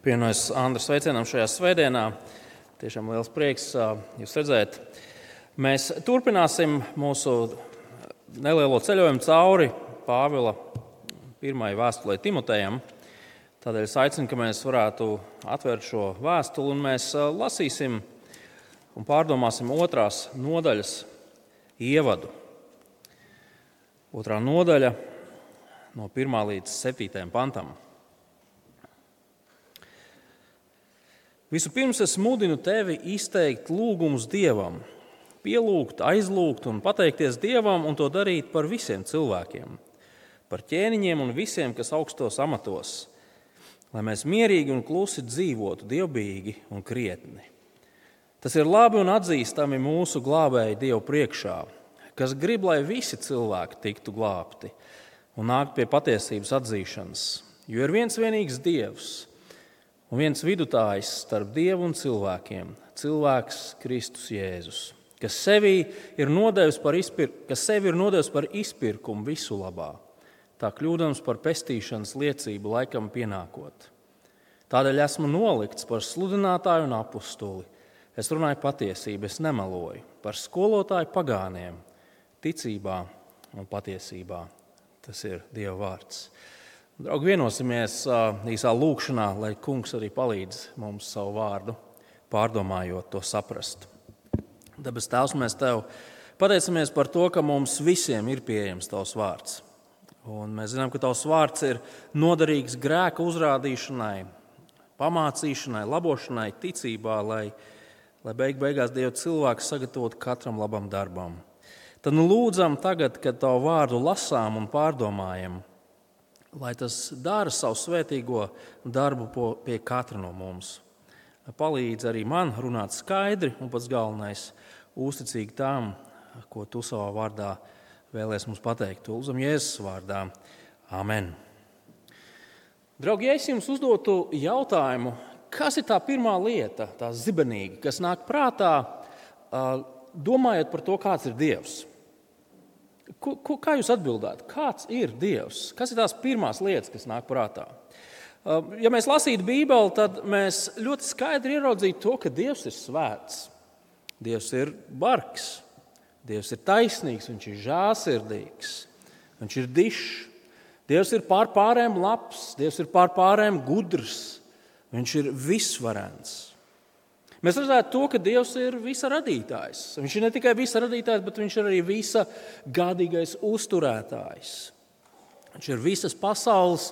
Pievienojas Andra sveicienam šajā svētdienā. Tiešām liels prieks jūs redzēt. Mēs turpināsim mūsu nelielo ceļojumu cauri Pāvila pirmajai vēstulē Timotejam. Tādēļ es aicinu, ka mēs varētu atvērt šo vēstuli un mēs lasīsim un pārdomāsim otrās nodaļas ievadu. Otrā nodaļa no 1 līdz 7 pantam. Vispirms es mudinu tevi izteikt lūgumus Dievam, pielūgt, aizlūgt un pateikties Dievam un to darīt par visiem cilvēkiem, par ķēniņiem un visiem, kas augstos amatos, lai mēs mierīgi un klusi dzīvotu, dievbijīgi un krietni. Tas ir labi un atzīstami mūsu glābēji Dievu priekšā, kas grib, lai visi cilvēki tiktu glābti un nākt pie patiesības atzīšanas. Jo ir viens vienīgs Dievs un viens vidutājs starp dievu un cilvēkiem - cilvēks Kristus Jēzus, kas, ir par izpir, sevi ir nodevis par izpirkumu visu labā, tā kļūdams par pestīšanas liecību laikam pienākot. Tādēļ esmu nolikts par sludinātāju un apustuli. Es runāju patiesību, es nemeloju par skolotāju pagāniem, ticībā un patiesībā. Tas ir Dieva vārds. Draugi, vienosimies īsā lūkšanā, lai kungs arī palīdz mums savu vārdu pārdomājot, to saprast. Dabas Tēvs, mēs Tev pateicamies par to, ka mums visiem ir pieejams Tavs vārds. Un mēs zinām, ka Tavs vārds ir noderīgs grēka uzrādīšanai, pamācīšanai, labošanai, ticībā, lai, lai beig beigās Dieva cilvēks sagatavotu katram labam darbam. Tad nu lūdzam tagad, kad Tavu vārdu lasām un pārdomājam, lai tas dara savu svētīgo darbu pie katra no mums. Palīdz arī man runāt skaidri un pats galvenais - uzticīgi tam, ko tu savā vārdā vēlēsies mums pateikt. Lūdzam Jēzus vārdā. Amen. Draugi, ja es jums uzdotu jautājumu, kas ir tā pirmā lieta, tā zibenīga, kas nāk prātā, domājot par to, kāds ir Dievs? Ko, ko, kā jūs atbildētu? Kāds ir Dievs? Kas ir tās pirmās lietas, kas nāk prātā? Uh, ja mēs lasītu Bībeli, tad mēs ļoti skaidri ieraudzītu to, ka Dievs ir svēts. Dievs ir bargs, Dievs ir taisnīgs, Viņš ir žēlsirdīgs, Viņš ir dišs. Dievs ir pār pārējiem labs, Dievs ir pār pārējiem gudrs, Viņš ir visvarens. Mēs redzētu to, ka Dievs ir visa radītājs. Viņš ir ne tikai visa radītājs, bet viņš ir arī visa gādīgais uzturētājs. Viņš ir visas pasaules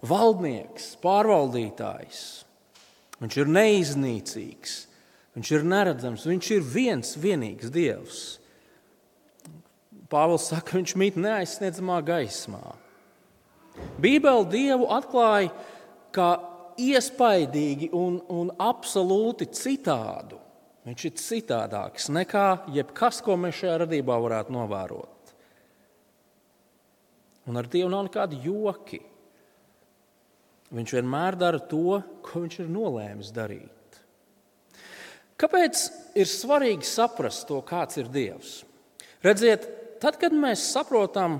valdnieks, pārvaldītājs. Viņš ir neiznīcīgs, viņš ir neredzams, viņš ir viens vienīgs Dievs. Pāvils saka, viņš mīt neaizsniedzamā gaismā. Bībeli Dievu atklāja kā iespaidīgi un, un absolūti citādu. Viņš ir citādāks nekā jebkas, ko mēs šajā radībā varētu novērot. Un ar Dievu nav nekādi joki. Viņš vienmēr dara to, ko viņš ir nolēmis darīt. Kāpēc ir svarīgi saprast to, kāds ir Dievs? Redziet, tad, kad mēs saprotam,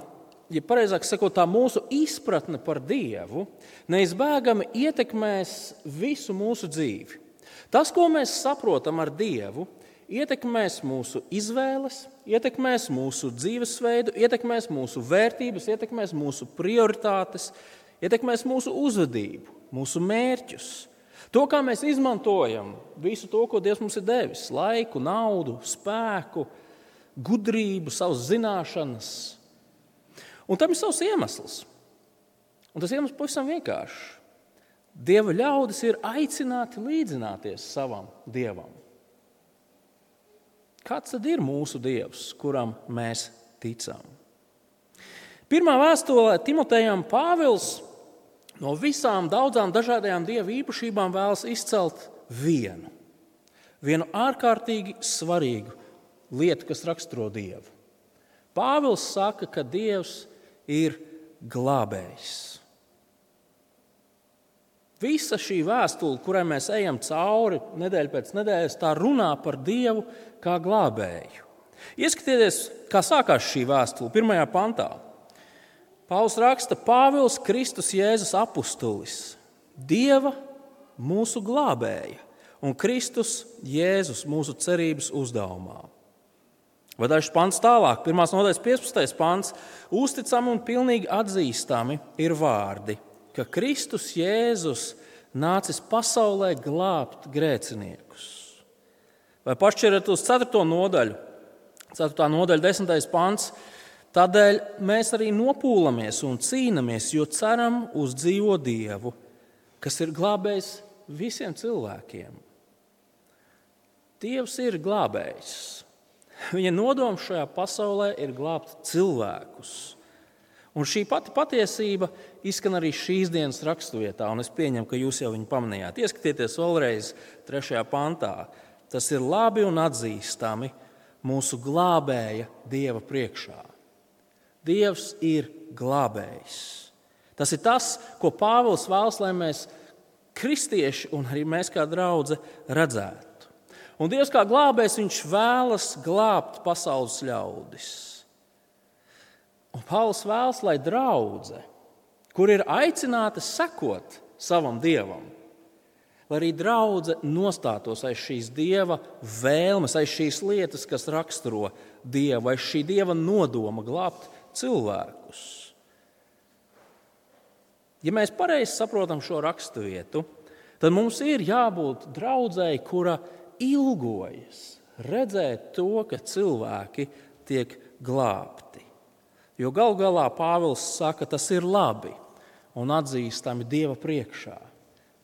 ja pareizāk sakot, tā mūsu izpratne par Dievu neizbēgami ietekmēs visu mūsu dzīvi. Tas, ko mēs saprotam ar Dievu, ietekmēs mūsu izvēles, ietekmēs mūsu dzīvesveidu, ietekmēs mūsu vērtības, ietekmēs mūsu prioritātes, ietekmēs mūsu uzvedību, mūsu mērķus. To, kā mēs izmantojam visu to, ko Dievs mums ir devis - laiku, naudu, spēku, gudrību, savas zināšanas, Un tam ir savs iemesls. Un tas iemesls pavisam vienkāršs. Dieva ļaudis ir aicināti līdzināties savam dievam. Kāds tad ir mūsu dievs, kuram mēs ticam? Pirmā vēstulē Timotejam Pāvils no visām daudzām dažādajām dievu īpašībām vēlas izcelt vienu. Vienu ārkārtīgi svarīgu lietu, kas raksturo Dievu. Pāvils saka, ka Dievs ir glābējs. Visa šī vēstule, kurai mēs ejam cauri nedēļu pēc nedēļas, tā runā par Dievu kā glābēju. Ieskatieties, kā sākās šī vēstule, pirmajā pantā. Pāvils raksta, Pāvils Kristus Jēzus apustulis, Dieva mūsu glābēja un Kristus Jēzus mūsu cerības uzdevumā. Vai dažs pants tālāk, 1. nodaļas 15. pants, uzticami un pilnīgi atzīstami ir vārdi, ka Kristus Jēzus nācis pasaulē glābt grēciniekus. Vai pašķirat uz 4. nodaļu, 4. nodaļa, 10. pants, Tādēļ mēs arī nopūlamies un cīnāmies, jo ceram uz dzīvo Dievu, kas ir glābējs visiem cilvēkiem. Dievs ir glābējs. Viņa nodoms šajā pasaulē ir glābt cilvēkus. Un šī pati patiesība izskan arī šīs dienas raksturvietā, un es pieņemu, ka jūs jau viņu pamanījāt. Ieskatieties vēlreiz trešajā pantā. Tas ir labi un atzīstami mūsu glābēja Dieva priekšā. Dievs ir glābējs. Tas ir tas, ko Pāvils vēlas, lai mēs, kristieši un arī mēs kā draugi, redzētu. Un Dievs kā glābējs, viņš vēlas glābt pasaules ļaudis. Un Pāvils vēlas, lai draudzē, kur ir aicināta sekot savam dievam, lai arī draudzē nostātos aiz šīs dieva vēlmes, aiz šīs lietas, kas raksturo dievu, aiz šī dieva nodoma glābt cilvēkus. Ja mēs pareizi saprotam šo raksturvietu, tad mums ir jābūt draudzēji, kura ilgojas redzēt to, ka cilvēki tiek glābti. Jo gal galā Pāvils saka, tas ir labi un atzīstami Dieva priekšā,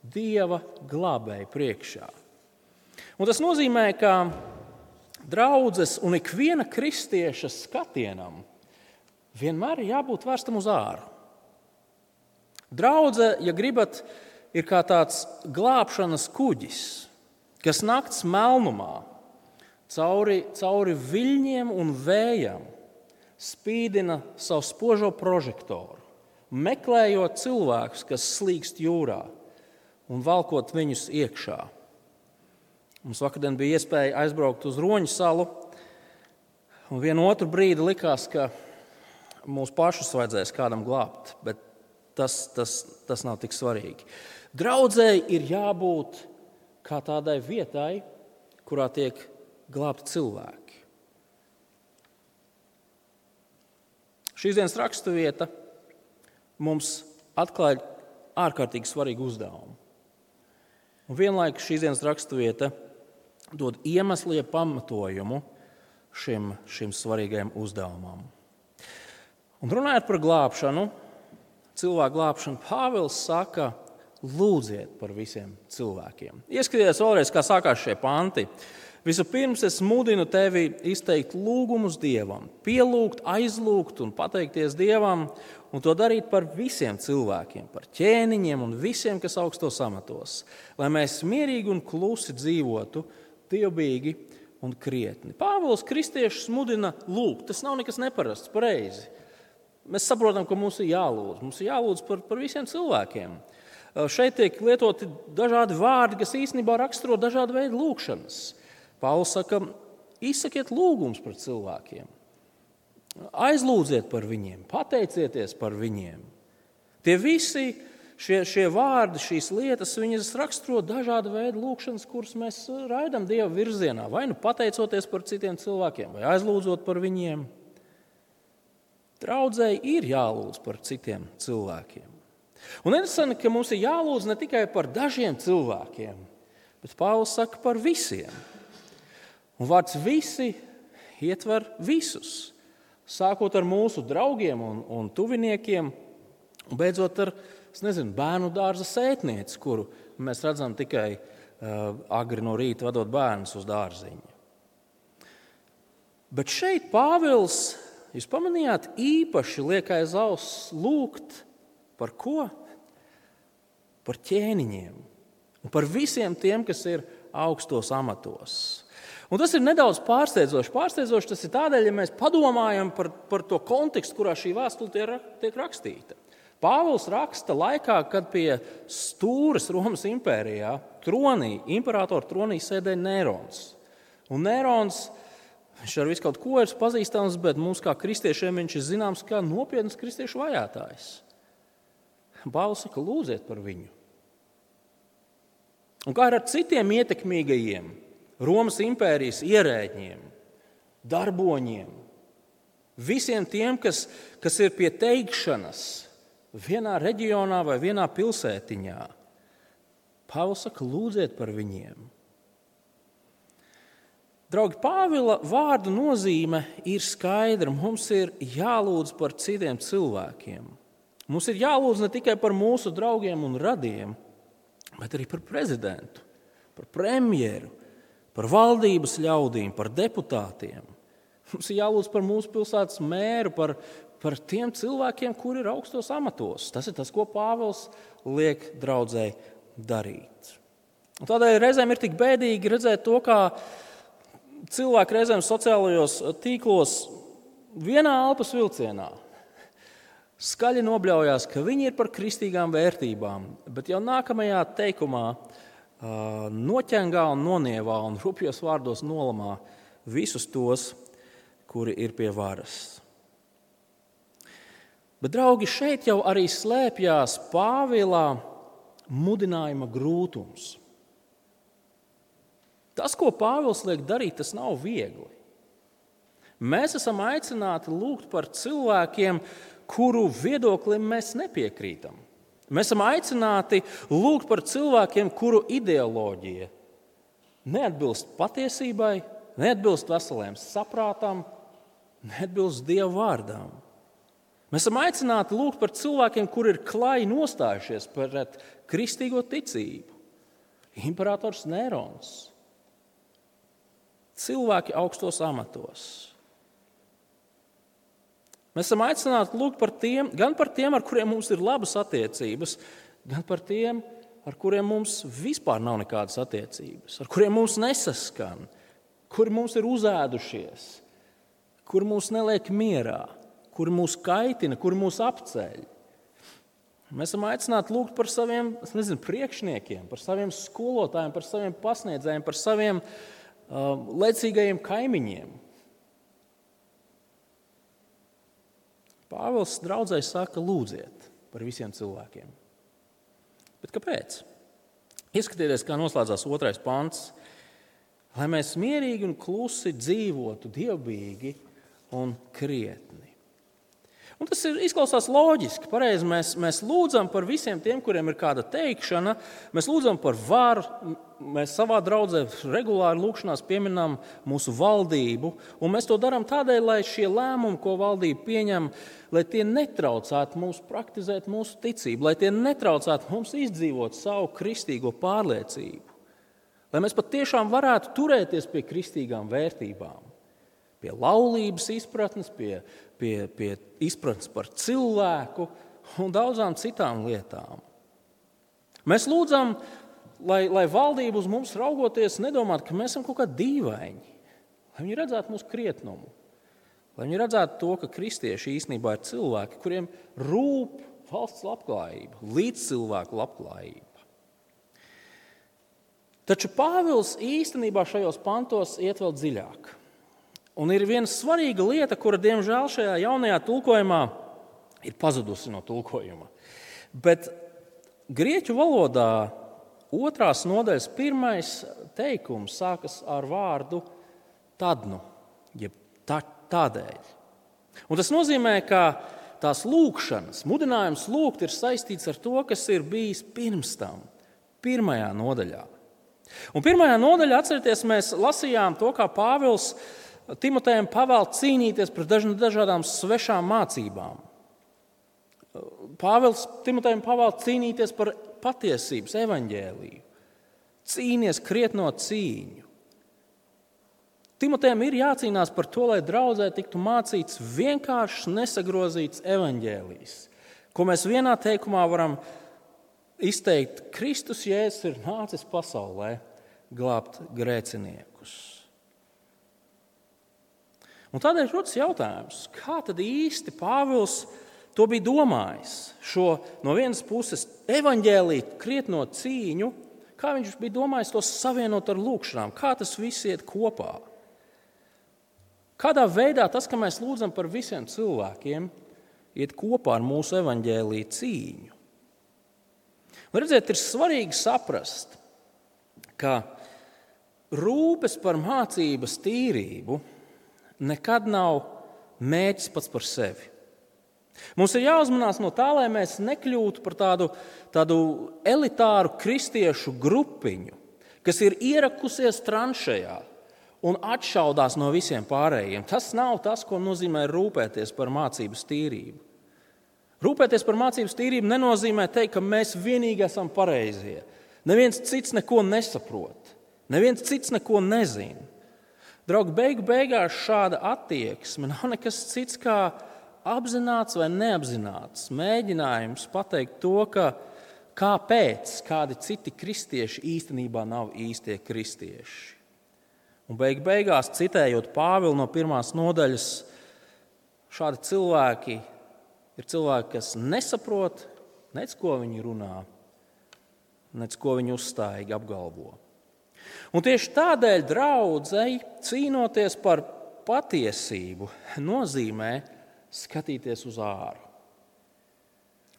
Dieva glābēja priekšā. Un tas nozīmē, ka draudzes un ikviena kristieša skatienam vienmēr ir jābūt vērstam uz āru. Draudze, ja gribat, ir kā tāds glābšanas kuģis, kas naktas melnumā cauri, cauri viļņiem un vējam spīdina savu spožo prožektoru, meklējot cilvēkus, kas slīkst jūrā un valkot viņus iekšā. Mums vakardien bija iespēja aizbraukt uz Roņu salu, un vienu otru brīdi likās, ka mūsu pašus vajadzēs kādam glābt, bet tas, tas, tas nav tik svarīgi. Draudzēji ir jābūt kā tādai vietai, kurā tiek glābti cilvēki. Šīs dienas raksturvieta mums atklāja ārkārtīgi svarīgu uzdevumu. Un vienlaikus šīs dienas raksturvieta dod iemeslu, pamatojumu šim, šim svarīgajam uzdevumam. Un runājot par glābšanu, cilvēku glābšanu, Pāvils saka, lūdziet par visiem cilvēkiem. Ieskatieties vēlreiz, kā sākās šie panti. Vispirms es mudinu tevi izteikt lūgumus Dievam, pielūgt, aizlūgt un pateikties Dievam, un to darīt par visiem cilvēkiem, par ķēniņiem un visiem, kas augstos amatos, lai mēs mierīgi un klusi dzīvotu, dievbijīgi un krietni. Pāvils kristiešus mudina lūgt. Tas nav nekas neparasts, pareizi. Mēs saprotam, ka mums ir jālūdz. Mums ir jālūdz par, par visiem cilvēkiem. Šeit tiek lietoti dažādi vārdi, kas īstenībā raksturo dažādu veidu lūgšanas. Pāvils saka, izsakiet lūgumus par cilvēkiem. Aizlūdziet par viņiem, pateicieties par viņiem. Tie visi šie, šie vārdi, šīs lietas, viņas raksturo dažādu veidu lūgšanas, kuras mēs raidām Dieva virzienā. Vai nu pateicoties par citiem cilvēkiem, vai aizlūdzot par viņiem. Draudzēji ir jālūdz par citiem cilvēkiem. Un interesanti, ka mums ir jālūdz ne tikai par dažiem cilvēkiem, bet Pāvils saka par visiem. Un vārds visi ietver visus. Sākot ar mūsu draugiem un, un tuviniekiem, un beidzot ar nezinu, bērnu dārza sētnieci, kuru mēs redzam tikai uh, agri no rīta vadot bērnus uz dārziņu. Bet šeit Pāvils Jūs pamanījāt, īpaši liek aiz auss lūgt par ko? Par ķēniņiem un par visiem tiem, kas ir augstos amatos. Un tas ir nedaudz pārsteidzoši. Pārsteidzoši tas ir tādēļ, ja mēs padomājam par, par to kontekstu, kurā šī vēstule tiek rakstīta. Pāvils raksta laikā, kad pie stūres Romas impērijā tronī, imperatora tronī sēdēja Nērons. Un Nērons Viņš ar visu kaut ko ir pazīstams, bet mums, kā kristiešiem, viņš ir zināms kā nopietns kristiešu vajātājs. Bāls saka, lūdziet par viņu. Un kā ar citiem ietekmīgajiem Romas impērijas ierēģiem, darboņiem, visiem tiem, kas, kas ir pie teikšanas vienā reģionā vai vienā pilsētiņā. Pāvils saka, lūdziet par viņiem. Draugi, Pāvila vārdu nozīme ir skaidra. Mums ir jālūdz par citiem cilvēkiem. Mums ir jālūdz ne tikai par mūsu draugiem un radiem, bet arī par prezidentu, par premjeru, par valdības ļaudīm, par deputātiem. Mums ir jālūdz par mūsu pilsētas mēru, par, par tiem cilvēkiem, kuri ir augstos amatos. Tas ir tas, ko Pāvils liek draudzēji darīt. Un tādēļ reizēm ir tik bēdīgi redzēt to, kā cilvēki reizēm sociālajos tīklos vienā elpas vilcienā skaļi nobļaujās, ka viņi ir par kristīgām vērtībām, bet jau nākamajā teikumā noķengā un nonievā un rupjos vārdos nolamā visus tos, kuri ir pie varas. Bet, draugi, šeit jau arī slēpjas Pāvila mudinājuma grūtums. Tas, ko Pāvils liek darīt, tas nav viegli. Mēs esam aicināti lūgt par cilvēkiem, kuru viedoklim mēs nepiekrītam. Mēs esam aicināti lūgt par cilvēkiem, kuru ideoloģija neatbilst patiesībai, neatbilst veseliem saprātam, neatbilst Dieva vārdām. Mēs esam aicināti lūgt par cilvēkiem, kuri ir klāji nostājušies pret kristīgo ticību. Imperators Nērons, cilvēki augstos amatos. Mēs esam aicināti lūgt par tiem, gan par tiem, ar kuriem mums ir labas attiecības, gan par tiem, ar kuriem mums vispār nav nekādas attiecības, ar kuriem mums nesaskan, kuri mums ir uzēdušies, kuri mūs neliek mierā, kuri mūs kaitina, kuri mūs apceļ. Mēs esam aicināti lūgt par saviem nezinu, priekšniekiem, par saviem skolotājiem, par saviem pasniedzējiem, par saviem uh, lecīgajiem kaimiņiem. Pāvils draudzē saka, lūdziet par visiem cilvēkiem. Bet kāpēc? Ieskatieties, kā noslēdzās otrais pants. Lai mēs mierīgi un klusi dzīvotu, dievbijīgi un krietni. Un tas ir, izklausās loģiski. Pareizi, mēs, mēs lūdzam par visiem tiem, kuriem ir kāda teikšana. Mēs lūdzam par varu. Mēs savā draudzē regulāri lūkšanās pieminam mūsu valdību. Mēs to darām tādēļ, lai šie lēmumi, ko valdība pieņem, lai tie netraucētu mums praktizēt mūsu ticību, lai tie netraucētu mums izdzīvot savu kristīgo pārliecību. Lai mēs patiešām varētu turēties pie kristīgām vērtībām, pie laulības izpratnes, pie pie, pie izpratnes par cilvēku un daudzām citām lietām. Mēs lūdzam, lai, lai valdība uz mums raugoties, nedomātu, ka mēs esam kaut kādi dīvaini, lai viņi redzētu mūsu krietnumu, lai viņi redzētu to, ka kristieši īstenībā ir cilvēki, kuriem rūp valsts labklājība, līdzcilvēku labklājība. Taču Pāvils īstenībā šajos pantos iet vēl dziļāk. Un ir viena svarīga lieta, kura, diemžēl, šajā jaunajā tulkojumā ir pazudusi no tulkojuma. Bet grieķu valodā otrās nodaļas pirmais teikums sākas ar vārdu tadnu, jeb tā, tādēļ. Un tas nozīmē, ka tās lūkšanas, mudinājums lūgt ir saistīts ar to, kas ir bijis pirms tam, pirmajā nodaļā. Un pirmajā nodaļā, atcerieties, mēs lasījām to, kā Pāvils Timotejam pavēl cīnīties pret dažādām svešām mācībām. Pāvils Timotejam pavēl cīnīties par patiesības evaņģēlīju. Cīnies krietno cīņu. Timotejam ir jācīnās par to, lai draudzē tiktu mācīts vienkāršs, nesagrozīts evaņģēlijs, ko mēs vienā teikumā varam izteikt. Kristus Jēzus ir nācis pasaulē glābt grēciniekus. Un tādēļ rodas jautājums, kā tad īsti Pāvils to bija domājis? Šo no vienas puses evaņģēlīt, krietno cīņu, kā viņš bija domājis to savienot ar lūgšanām, kā tas viss iet kopā. Kādā veidā tas, ka mēs lūdzam par visiem cilvēkiem, iet kopā ar mūsu evaņģēlīju cīņu? Un redziet, ir svarīgi saprast, ka rūpes par mācības tīrību nekad nav mērķis pats par sevi. Mums ir jāuzmanās no tā, lai mēs nekļūtu par tādu, tādu elitāru kristiešu grupiņu, kas ir ierakusies tranšējā un atšaudās no visiem pārējiem. Tas nav tas, ko nozīmē rūpēties par mācības tīrību. Rūpēties par mācības tīrību nenozīmē teikt, ka mēs vienīgi esam pareizie. Neviens cits neko nesaprot, neviens cits neko nezina. Draugi, beigu beigās šāda attieksme nav nekas cits kā apzināts vai neapzināts mēģinājums pateikt to, ka kāpēc kādi citi kristieši īstenībā nav īstie kristieši. Un beig beigās, citējot Pāvilu no pirmās nodaļas, šādi cilvēki ir cilvēki, kas nesaprot, nec ko viņi runā, nec ko viņi uzstājīgi apgalvo. Un tieši tādēļ draudzēji cīnoties par patiesību nozīmē skatīties uz āru.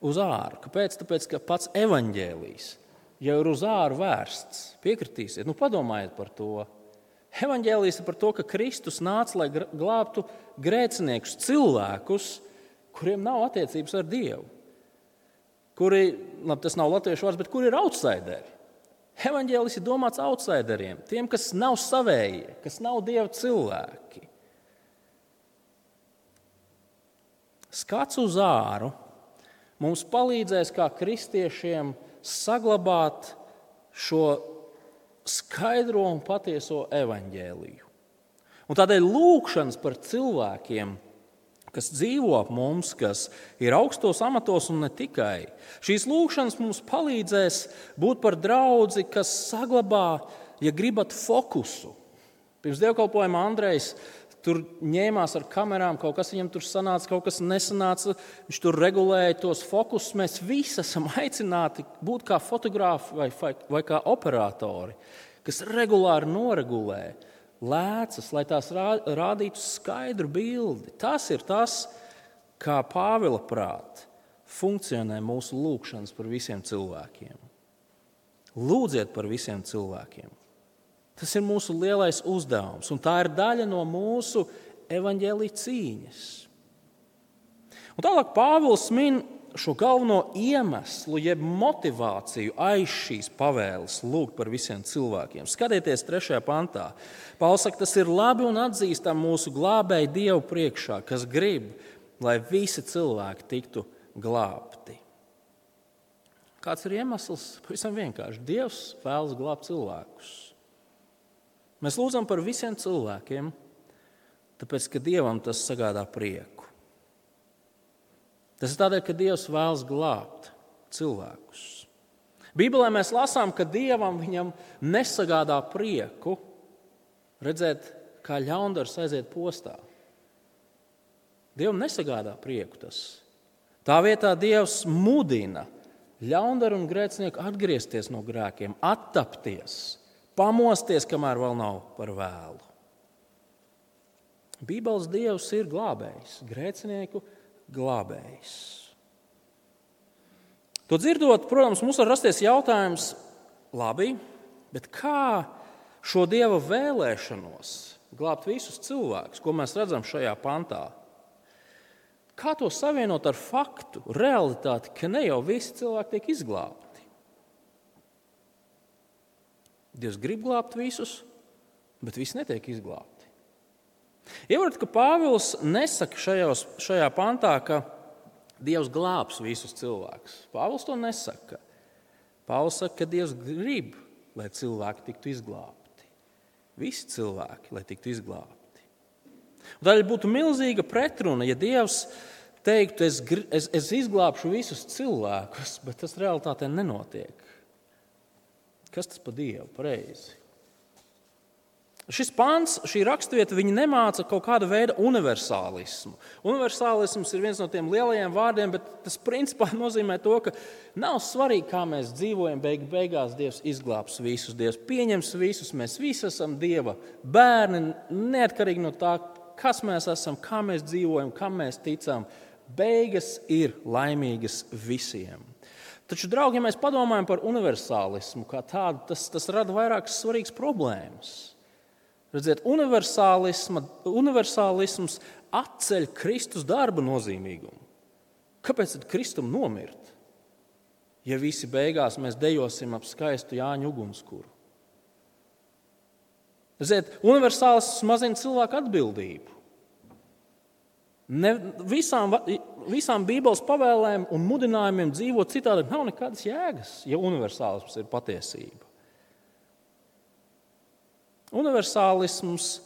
Uz āru. Kāpēc? Tāpēc, ka pats evaņģēlijs jau ir uz āru vērsts. Piekritīsiet, nu padomājiet par to. Evanģēlijs ir par to, ka Kristus nāca, lai glābtu grēciniekus, cilvēkus, kuriem nav attiecības ar Dievu. Kuri, labi, tas nav latviešu vārds, bet kuri ir outsideri. Evanģēlis ir domāts outsideriem, tiem, kas nav savējie, kas nav Dieva cilvēki. Skats uz āru mums palīdzēs kā kristiešiem saglabāt šo skaidro un patieso evaņģēliju. Un tādēļ lūkšanas par cilvēkiem, kas dzīvo ap mums, kas ir augstos amatos un ne tikai, šīs lūkšanas mums palīdzēs būt par draugu, kas saglabā, ja gribat, fokusu. Pirms dievkalpojuma Andrejs tur ņēmās ar kamerām, kaut kas viņam tur sanāca, kaut kas nesanāca. Viņš tur regulēja tos fokusus. Mēs visi esam aicināti būt kā fotografi vai, vai, vai kā operatori, kas regulāri noregulē lēcas, lai tās rādītu skaidru bildi. Tas ir tas, kā Pāvila prātā funkcionē mūsu lūgšanas par visiem cilvēkiem. Lūdziet par visiem cilvēkiem. Tas ir mūsu lielais uzdevums, un tā ir daļa no mūsu evaņģēlīja cīņas. Un tālāk Pāvils min šo galveno iemeslu, jeb motivāciju aiz šīs pavēles lūgt par visiem cilvēkiem. Skatieties, trešajā pantā. Pāvils saka, tas ir labi un atzīstam mūsu glābēju Dievu priekšā, kas grib, lai visi cilvēki tiktu glābti. Kāds ir iemesls? Pavisam vienkārši. Dievs vēlas glābt cilvēkus. Mēs lūdzam par visiem cilvēkiem, tāpēc ka Dievam tas sagādā prieku. Tas ir tādēļ, ka Dievs vēlas glābt cilvēkus. Bībelē mēs lasām, ka Dievam viņam nesagādā prieku redzēt, kā ļaundars aiziet postā. Dievam nesagādā prieku tas. Tā vietā Dievs mudina ļaundaru un grēcinieku atgriezties no grēkiem, attapties, pamosties, kamēr vēl nav par vēlu. Bībeles dievs ir glābējs, grēcinieku glābējs. To dzirdot, protams, mums var rasties jautājums, labi, bet kā šo dieva vēlēšanos glābt visus cilvēkus, ko mēs redzam šajā pantā? Kā to savienot ar faktu, realitāti, ka ne jau visi cilvēki tiek izglābti? Dievs grib glābt visus, bet visi netiek izglābti. Ievarat, ka Pāvils nesaka šajos, šajā pantā, ka Dievs glābs visus cilvēkus. Pāvils to nesaka. Pāvils saka, ka Dievs grib, lai cilvēki tiktu izglābti. Visi cilvēki, lai tiktu izglābti. Tādēļ būtu milzīga pretruna, ja Dievs teiktu, es, es, es izglābšu visus cilvēkus, bet tas realitātē nenotiek. Kas tas par Dievu? Pareizi. Šis pāns, šī raksturvieta, viņi nemāca kaut kādu veidu universālismu. Universālisms ir viens no tiem lielajiem vārdiem, bet tas principā nozīmē to, ka nav svarīgi, kā mēs dzīvojam. Beig, beigās Dievs izglābs visus, Dievs pieņems visus. Mēs visi esam Dieva bērni, neatkarīgi no tā, kas mēs esam, kā mēs dzīvojam, kam mēs ticam. Beigas ir laimīgas visiem. Taču, draugi, ja mēs padomājam par universālismu kā tādu, tas, tas rada vairākas svarīgas problēmas. Redziet, universālisms atceļ Kristus darba nozīmīgumu. Kāpēc tad Kristum nomirt? Ja visi beigās mēs dejosim ap skaistu Jāņu ugunskura. Ziniet, universālisms mazina cilvēku atbildību. Ne, visām, visām Bībeles pavēlēm un mudinājumiem dzīvot citādi nav nekādas jēgas, ja universālisms ir patiesība. Universālisms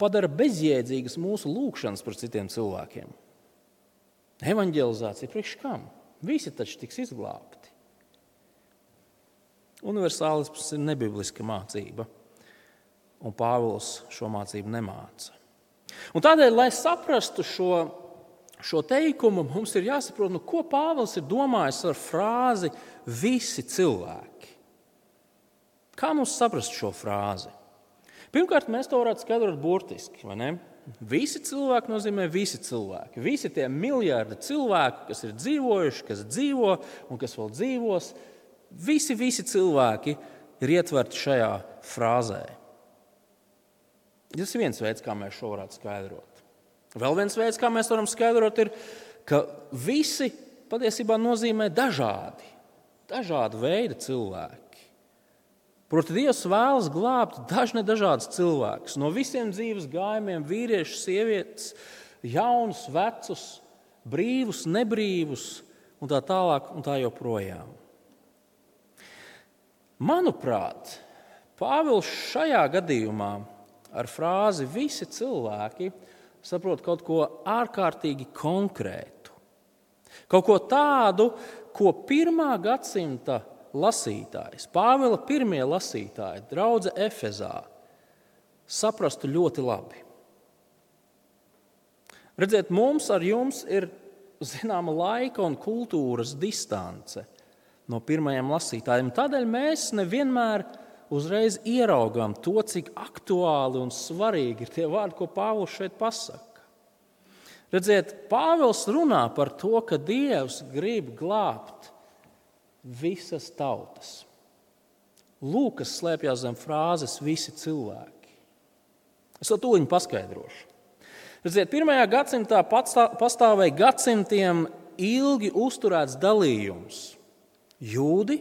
padara bezjēdzīgas mūsu lūgšanas par citiem cilvēkiem. Evangelizācija priekš kam? Visi taču tiks izglābti. Universālisms ir nebibliska mācība un Pāvils šo mācību nemāca. Un tādēļ, lai saprastu šo, šo teikumu, mums ir jāsaprot, nu, ko Pāvils ir domājis ar frāzi visi cilvēki. Kā mums saprast šo frāzi? Pirmkārt, mēs to varētu skaidrot burtiski. Visi cilvēki nozīmē visi cilvēki. Visi tie miljardi cilvēku, kas ir dzīvojuši, kas dzīvo un kas vēl dzīvos, visi, visi cilvēki ir ietverti šajā frāzē. Tas ir viens veids, kā mēs šo varētu skaidrot. Vēl viens veids, kā mēs varam skaidrot, ir, ka visi patiesībā nozīmē dažādi, dažādi veidi cilvēki. Proti, Dievs vēlas glābt dažne dažādas cilvēkus no visiem dzīves gājumiem, vīriešus, sievietes, jaunus, vecus, brīvus, nebrīvus un tā tālāk un tā joprojām. Manuprāt, Pāvils šajā gadījumā ar frāzi visi cilvēki saprot kaut ko ārkārtīgi konkrētu. Kaut ko tādu, ko pirmā gadsimta lasītājs, Pāvila pirmie lasītāji, draudzene Efezā, saprastu ļoti labi. Redziet, mums ar jums ir zināma laika un kultūras distance no pirmajiem lasītājiem. Tādēļ mēs nevienmēr uzreiz ieraugām to, cik aktuāli un svarīgi ir tie vārdi, ko Pāvils šeit pasaka. Redziet, Pāvils runā par to, ka Dievs grib glābt visas tautas. Lūk, kas slēpjas zem frāzes visi cilvēki. Es to tūlīt paskaidrošu. Redziet, pirmajā gadsimtā pastāvēja gadsimtiem ilgi uzturēts dalījums. Jūdi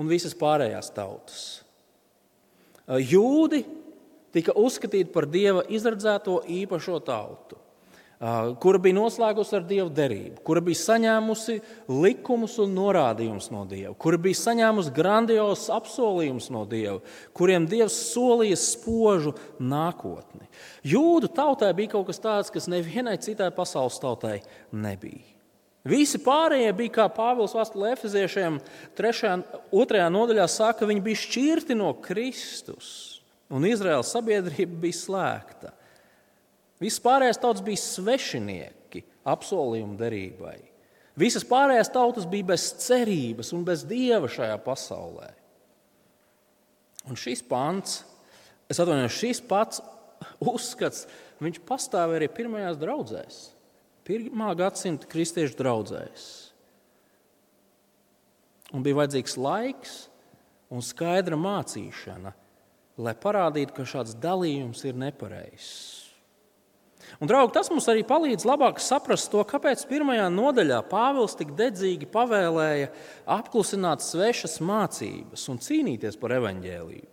un visas pārējās tautas. Jūdi tika uzskatīti par dieva izredzēto īpašo tautu, kura bija noslēgusi ar dievu derību, kura bija saņēmusi likumus un norādījumus no dieva, kura bija saņēmusi grandiozus apsolījumus no dieva, kuriem dievs solīja spožu nākotni. Jūdu tautai bija kaut kas tāds, kas nevienai citai pasaules tautai nebija. Visi pārējie bija, kā Pāvils Vēstulē Efeziešiem 2. nodaļā saka, viņi bija šķirti no Kristus, un Izraēlas sabiedrība bija slēgta. Visas pārējās tautas bija svešinieki apsolījuma derībai. Visas pārējās tautas bija bez cerības un bez dieva šajā pasaulē. Un šis pants, es atvainojos, šis pats uzskats, viņš pastāv arī pirmajās draudzēs pirmā gadsimta kristiešu draugzēs. Un bija vajadzīgs laiks un skaidra mācīšana, lai parādītu, ka šāds dalījums ir nepareizs. Un, draugi, tas mums arī palīdz labāk saprast to, kāpēc pirmajā nodaļā Pāvils tik dedzīgi pavēlēja apklusināt svešas mācības un cīnīties par evaņģēlību.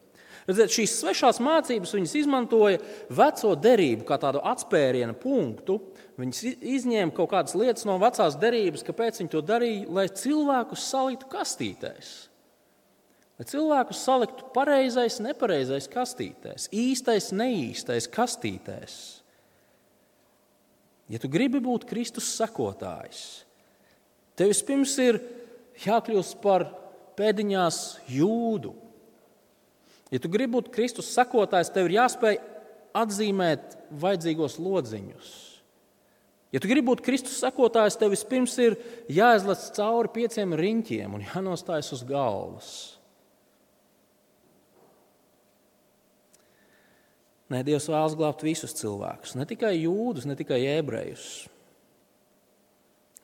Redziet, šīs svešās mācības viņas izmantoja veco derību kā tādu atspērienu punktu. Viņas izņēma kaut kādas lietas no vecās derības, kāpēc viņi to darīja, lai cilvēkus saliktu kastītēs. Lai cilvēkus saliktu pareizais, nepareizais kastītēs, īstais, neīstais kastītēs. Ja tu gribi būt Kristus sekotājs, tev vispirms ir jākļūst par pēdiņās jūdu, Ja tu gribi būt Kristus sekotājs, tev ir jāspēj atzīmēt vajadzīgos lodziņus. Ja tu gribi būt Kristus sekotājs, tev vispirms ir jāizlaiž cauri pieciem riņķiem un jānostājas uz galvas. Nē, Dievs vēlas glābt visus cilvēkus, ne tikai jūdus, ne tikai ebrejus.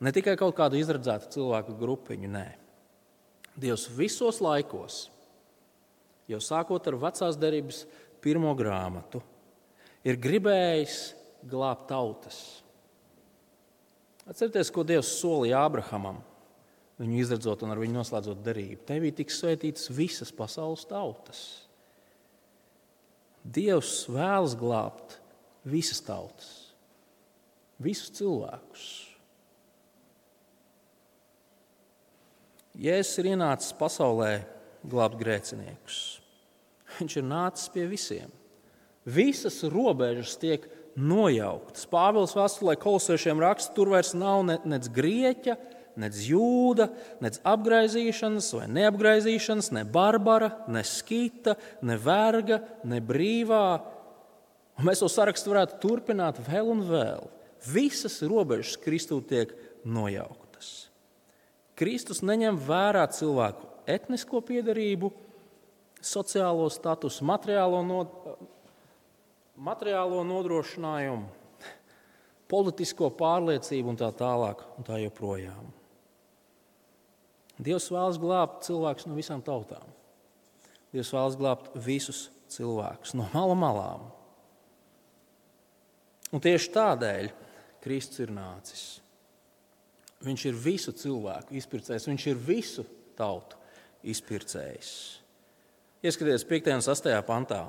Ne tikai kaut kādu izredzētu cilvēku grupiņu, nē. Dievs visos laikos, jau sākot ar vecās derības pirmo grāmatu, ir gribējis glābt tautas. Atcerieties, ko Dievs solīja Ābrahamam, viņu izredzot un ar viņu noslēdzot derību. Tevī tiks svētītas visas pasaules tautas. Dievs vēlas glābt visas tautas, visus cilvēkus. Jēzus ir ienācis pasaulē glābt grēciniekus. Viņš ir nācis pie visiem. Visas robežas tiek nojauktas. Pāvils vēstulē kolosiešiem raksta, tur vairs nav ne, nec grieķa, nec jūda, nec apgaizīšanas vai neapgaizīšanas, ne barbara, ne skita, ne verga, ne brīvā. Un mēs to sarakstu varētu turpināt vēl un vēl. Visas robežas Kristū tiek nojauktas. Kristus neņem vērā cilvēku etnisko piedarību, sociālo statusu, materiālo, no, materiālo nodrošinājumu, politisko pārliecību un tā tālāk. Un tā joprojām. Dievs vēlas glābt cilvēkus no visām tautām. Dievs vēlas glābt visus cilvēkus no malu malām. Un tieši tādēļ Kristus ir nācis. Viņš ir visu cilvēku izpircējs, viņš ir visu tautu izpircējs. Ieskatieties 5. un 6. pantā.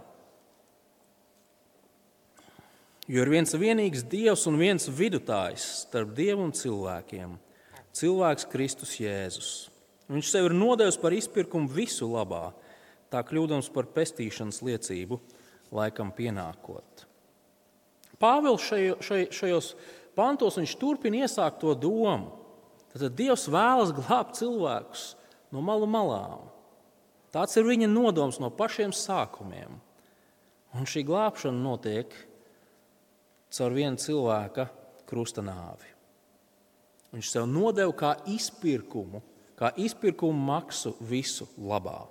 Jo ir viens vienīgs Dievs un viens vidutājs starp Dievu un cilvēkiem - cilvēks Kristus Jēzus. Viņš sev ir nodevis par izpirkumu visu labā, tā kļūdams par pestīšanas liecību, laikam pienākot. Pāvils šaj, šaj, šajos pantos turpina iesākt to domu. Tad Dievs vēlas glābt cilvēkus no malu malām. Tāds ir viņa nodoms no pašiem sākumiem. Un šī glābšana notiek caur viena cilvēka krusta nāvi. Viņš sev nodeva kā izpirkumu, kā izpirkumu maksu visu labā.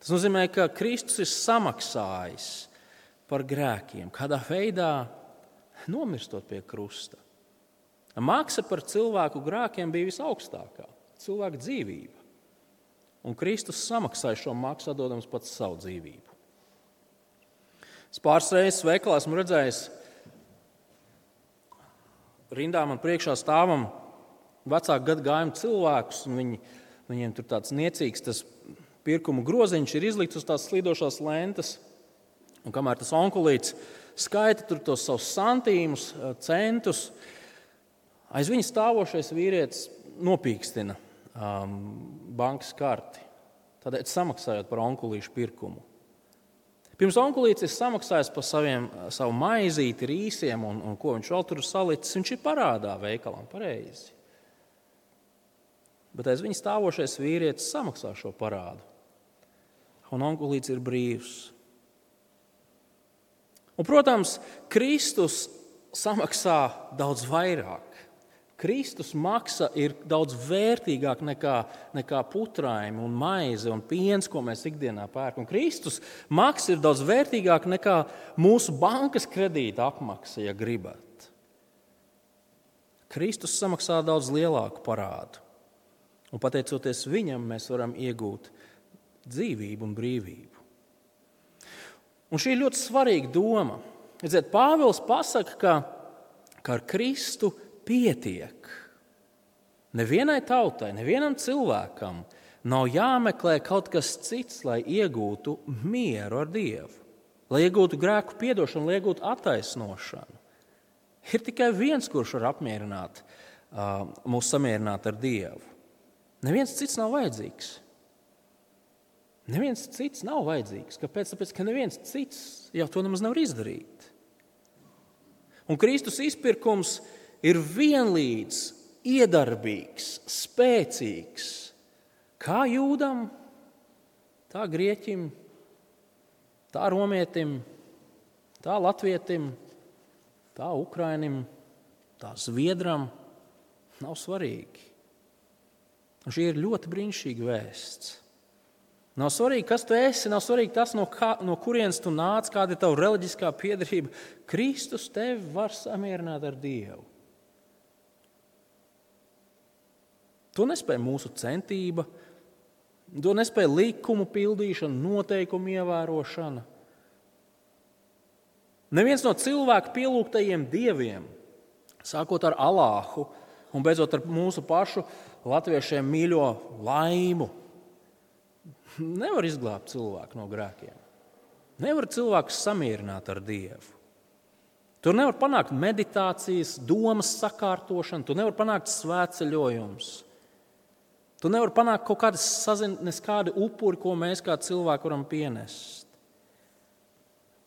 Tas nozīmē, ka Kristus ir samaksājis par grēkiem, kādā veidā nomirstot pie krusta. Maksa par cilvēku grēkiem bija visaugstākā - cilvēka dzīvība. Un Kristus samaksāja šo maksu, atdodams pats savu dzīvību. Es pāris reizes veikalā esmu redzējis, rindā man priekšā stāvam vecāku gadu gājumu cilvēkus. Viņi, viņiem tur tāds niecīgs tas pirkuma groziņš ir izlikts uz tās slīdošās lentes. Un kamēr tas onkulīts skaita tos savus santīmus, centus, aiz viņa stāvošais vīrietis nopīkstina um, bankas karti, tādēļ samaksājot par onkulīšu pirkumu. Pirms onkulīts ir samaksājis par saviem, savu maizīti, rīsiem un, un ko viņš vēl tur salicis. Viņš ir parādā veikalam pareizi. Bet aiz viņa stāvošais vīrietis samaksā šo parādu. Un onkulīts ir brīvs. Un, protams, Kristus samaksā daudz vairāk. Kristus maksa ir daudz vērtīgāka nekā, nekā putrājumi, un maize un piens, ko mēs ikdienā pērkam. Kristus maksa ir daudz vērtīgāka nekā mūsu bankas kredīta apmaksa, ja gribat. Kristus samaksā daudz lielāku parādu. Un pateicoties viņam, mēs varam iegūt dzīvību un brīvību. Un šī ir ļoti svarīga doma. Redziet, Pāvils pasaka, ka, ka ar Kristu pietiek. Nevienai tautai, nevienam cilvēkam nav jāmeklē kaut kas cits, lai iegūtu mieru ar Dievu, lai iegūtu grēku piedošanu, lai iegūtu attaisnošanu. Ir tikai viens, kurš var apmierināt, mūs samierināt ar Dievu. Neviens cits nav vajadzīgs. Neviens cits nav vajadzīgs. Kāpēc? Tāpēc, ka neviens cits jau to nemaz nevar izdarīt. Un Kristus izpirkums ir vienlīdz iedarbīgs, spēcīgs kā jūdam, tā grieķim, tā romietim, tā latvietim, tā ukrainim, tā zviedram. Nav svarīgi. Un šī ir ļoti brīnišķīga vēsts. Nav svarīgi, kas tu esi, nav svarīgi tas, no, kā, no kurienes tu nāc, kāda ir tava reliģiskā piedarība. Kristus tevi var samierināt ar Dievu. To nespēja mūsu centība, to nespēja likumu pildīšana, noteikumu ievērošana. Neviens no cilvēku pielūgtajiem dieviem, sākot ar Alāhu un beidzot ar mūsu pašu latviešiem mīļo laimu, nevar izglābt cilvēku no grēkiem. Nevar cilvēks samierināt ar Dievu. Tur nevar panākt meditācijas, domas sakārtošanu, tu nevar panākt svētceļojumus. Tu nevari panākt kaut kādas saziņas, kādu upuri, ko mēs kā cilvēki varam pienest.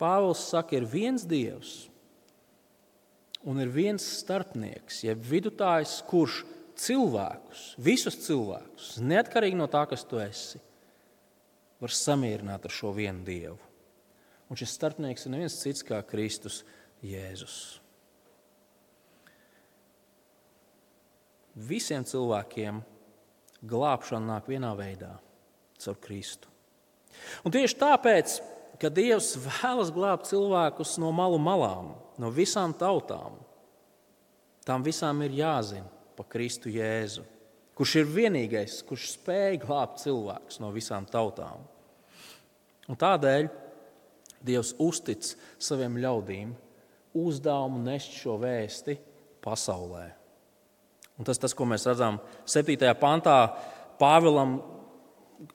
Pāvils saka, ir viens Dievs un ir viens starpnieks, jeb vidutājs, kurš cilvēkus, visus cilvēkus, neatkarīgi no tā, kas tu esi, var samierināt ar šo vienu Dievu. Un šis starpnieks ir neviens cits kā Kristus Jēzus. Visiem cilvēkiem glābšana nāk vienā veidā - caur Kristu. Un tieši tāpēc, ka Dievs vēlas glābt cilvēkus no malu malām, no visām tautām, tām visām ir jāzina pa Kristu Jēzu, kurš ir vienīgais, kurš spēj glābt cilvēkus no visām tautām. Un tādēļ Dievs uztic saviem ļaudīm uzdevumu nest šo vēsti pasaulē. Un tas, tas, ko mēs redzam 7. pantā, Pāvilam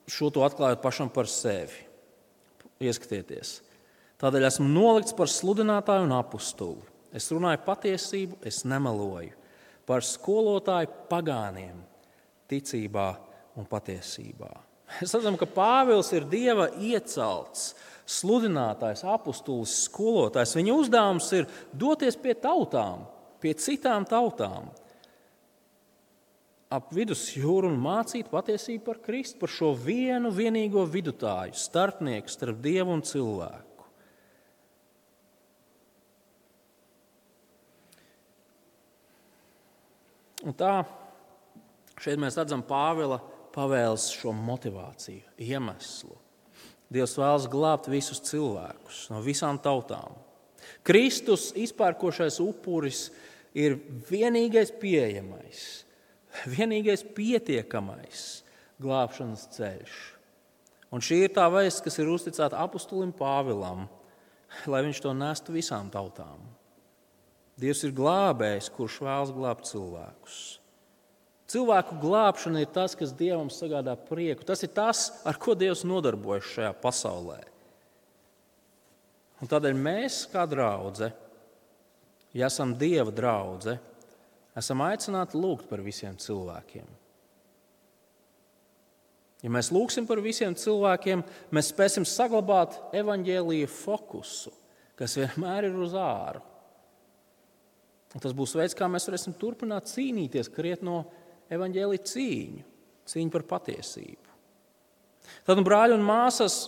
šo to atklājot pašam par sevi. Ieskatieties. Tādēļ esmu nolikts par sludinātāju un apakstuli. Es runāju patiesību, es nemeloju. Par skolotāju pagāniem, ticībā un patiesībā. Mēs redzam, ka Pāvils ir Dieva iecelts, sludinātājs, apstulis, skolotājs. Viņa uzdevums ir doties pie tautām, pie citām tautām, ap vidusjūru un mācīt patiesību par Kristu, par šo vienu vienīgo vidutāju, starpnieku starp dievu un cilvēku. Un tā šeit mēs redzam Pāvila pavēles šo motivāciju, iemeslu. Dievs vēlas glābt visus cilvēkus no visām tautām. Kristus izpērkošais upuris ir vienīgais pieejamais vienīgais pietiekamais glābšanas ceļš. Un šī ir tā vēsts, kas ir uzticēta apustulim Pāvilam, lai viņš to nestu visām tautām. Dievs ir glābējs, kurš vēlas glābt cilvēkus. Cilvēku glābšana ir tas, kas Dievam sagādā prieku. Tas ir tas, ar ko Dievs nodarbojas šajā pasaulē. Un tādēļ mēs, kā draudzene, ja esam Dieva draudzene, esam aicināti lūgt par visiem cilvēkiem. Ja mēs lūgsim par visiem cilvēkiem, mēs spēsim saglabāt evaņģēlīja fokusu, kas vienmēr ir uz āru. Tas būs veids, kā mēs varēsim turpināt cīnīties, kriet no evaņģēlīja cīņu, cīņu par patiesību. Tad, nu, brāļi un māsas,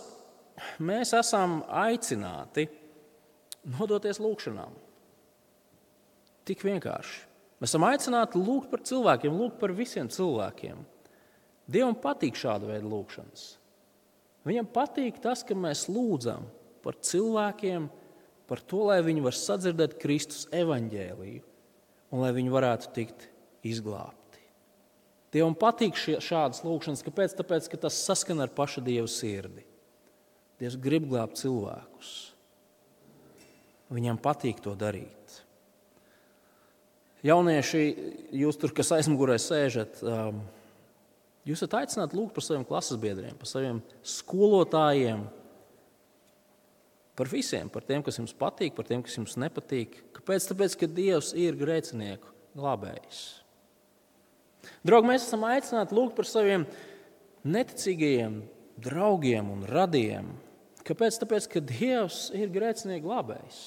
mēs esam aicināti nodoties lūgšanām. Tik vienkārši. Mēs esam aicināti lūgt par cilvēkiem, lūgt par visiem cilvēkiem. Dievam patīk šāda veida lūgšanas. Viņam patīk tas, ka mēs lūdzam par cilvēkiem, par to, lai viņi var sadzirdēt Kristus evaņģēliju un lai viņi varētu tikt izglābti. Dievam patīk šie, šādas lūgšanas. Kāpēc? Tāpēc, ka tas saskan ar paša Dieva sirdi. Dievs grib glābt cilvēkus. Viņam patīk to darīt. Jaunieši, jūs tur, kas aizmugurē sēžat, um, jūs esat aicināti lūgt par saviem klases biedriem, par saviem skolotājiem, par visiem, par tiem, kas jums patīk, par tiem, kas jums nepatīk. Kāpēc? Tāpēc, ka Dievs ir grēcinieku glābējs. Draugi, mēs esam aicināti lūgt par saviem neticīgajiem draugiem un radiem. Kāpēc? Tāpēc, ka Dievs ir grēcinieku glābējs.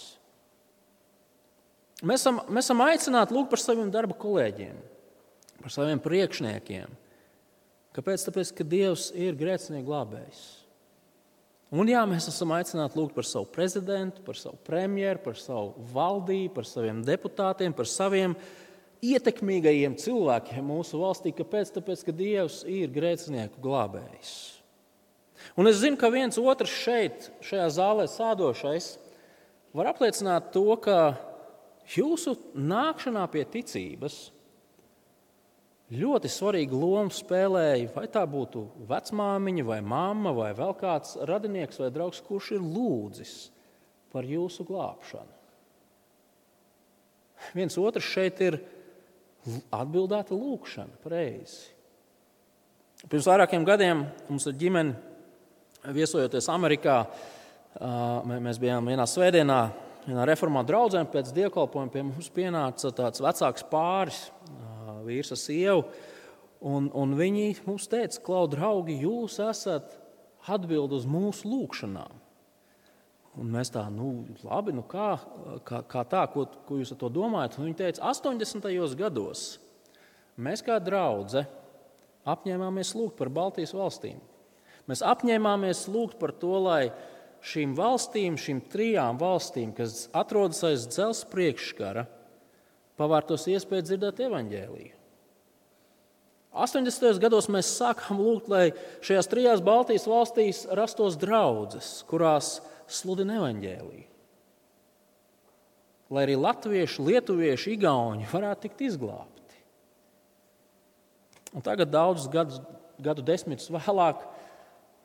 Mēs esam, mēs esam aicināti lūgt par saviem darba kolēģiem, par saviem priekšniekiem. Kāpēc? Tāpēc, ka Dievs ir grēcinieku glābējs. Un jā, mēs esam aicināti lūgt par savu prezidentu, par savu premjeru, par savu valdību, par saviem deputātiem, par saviem ietekmīgajiem cilvēkiem mūsu valstī. Kāpēc? Tāpēc, ka Dievs ir grēcinieku glābējs. Un es zinu, ka viens otrs šeit, šajā zālē sādošais, var apliecināt to, ka Jūsu nākšanā pie ticības, ļoti svarīgu lomu spēlēja, vai tā būtu vecmāmiņa, vai mamma, vai vēl kāds radinieks vai draugs, kurš ir lūdzis par jūsu glābšanu. Viens otrs šeit ir atbildēta lūkšana, pareizi. Pirms vairākiem gadiem mums ar ģimeni viesojoties Amerikā, mēs bijām vienā svētdienā, vienā reformā draudzē, pēc dievkalpojuma pie mums pienāca tāds vecāks pāris, vīrs ar sievu. Un, un viņi mums teica, Klau, draugi, jūs esat atbildi uz mūsu lūgšanām. Un mēs tā, nu, labi, nu kā, kā, kā tā, ko, ko jūs ar to domājat? Un viņi teica, 80. gados mēs kā draugi apņēmāmies lūgt par Baltijas valstīm. Mēs apņēmāmies lūgt par to, lai šīm valstīm, šīm trijām valstīm, kas atrodas aiz dzelzceļa priekškara, pavārtos iespēju dzirdēt evaņģēliju. 80. gados mēs sākām lūgt, lai šajās trijās Baltijas valstīs rastos draugas, kurās sludina evaņģēliju. Lai arī latvieši, lietuvieši, igauni varētu tikt izglābti. Un tagad, daudzus gadus, gadu desmitus vēlāk,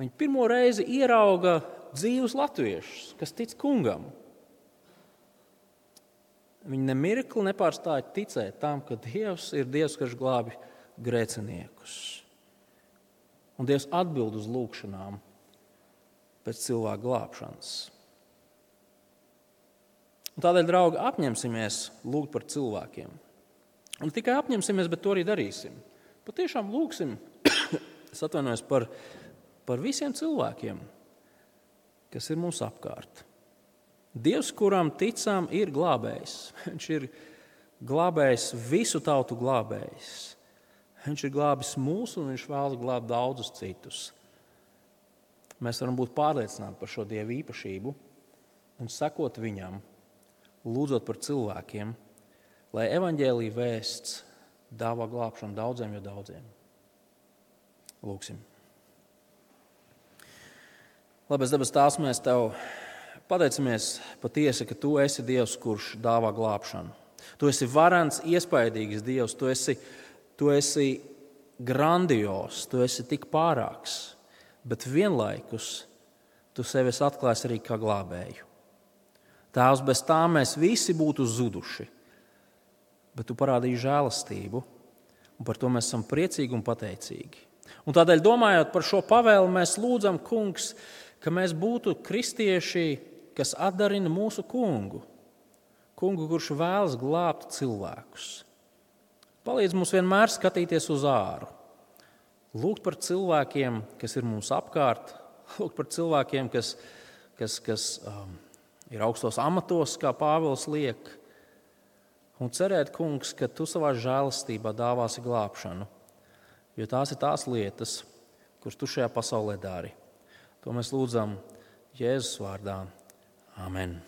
viņi pirmo reizi ierauga dzīvus latviešus, kas tic kungam. Viņi nemirkli nepārstāja ticēt tam, ka Dievs ir Dievs, kas glābi grēciniekus. Un Dievs atbild uz lūgšanām pēc cilvēka glābšanas. Un tādēļ, draugi, apņemsimies lūgt par cilvēkiem. Un tikai apņemsimies, bet to arī darīsim. Patiešām lūgsim, atvainojos par, par visiem cilvēkiem, kas ir mums apkārt. Dievs, kuram ticam, ir glābējs. Viņš ir glābējs, visu tautu glābējs. Viņš ir glābis mūsu, un viņš vēlas glābt daudzus citus. Mēs varam būt pārliecināti par šo dievu īpašību un sekot viņam, lūdzot par cilvēkiem, lai evaņģēlīja vēsts dāvā glābšanu daudziem, jo daudziem. Lūksim! Labais dabas tās mēs tev pateicamies patiesi, ka tu esi Dievs, kurš dāvā glābšanu. Tu esi varants, iespaidīgs Dievs, tu esi, tu esi grandios, tu esi tik pārāks, bet vienlaikus tu sevi atklāsi arī kā glābēju. Tēvs, bez tā mēs visi būtu zuduši, bet tu parādīji žēlastību, un par to mēs esam priecīgi un pateicīgi. Un tādēļ, domājot par šo pavēlu, mēs lūdzam, Kungs, ka mēs būtu kristieši, kas atdarina mūsu kungu, kungu, kurš vēlas glābt cilvēkus. Palīdz mums vienmēr skatīties uz āru, lūgt par cilvēkiem, kas ir mums apkārt, lūgt par cilvēkiem, kas, kas, kas um, ir augstos amatos, kā Pāvils liek, un cerēt, kungs, ka tu savā žēlastībā dāvāsi glābšanu, jo tās ir tās lietas, kuras tu šajā pasaulē dari. To mēs lūdzam Jēzus vārdā. Amen.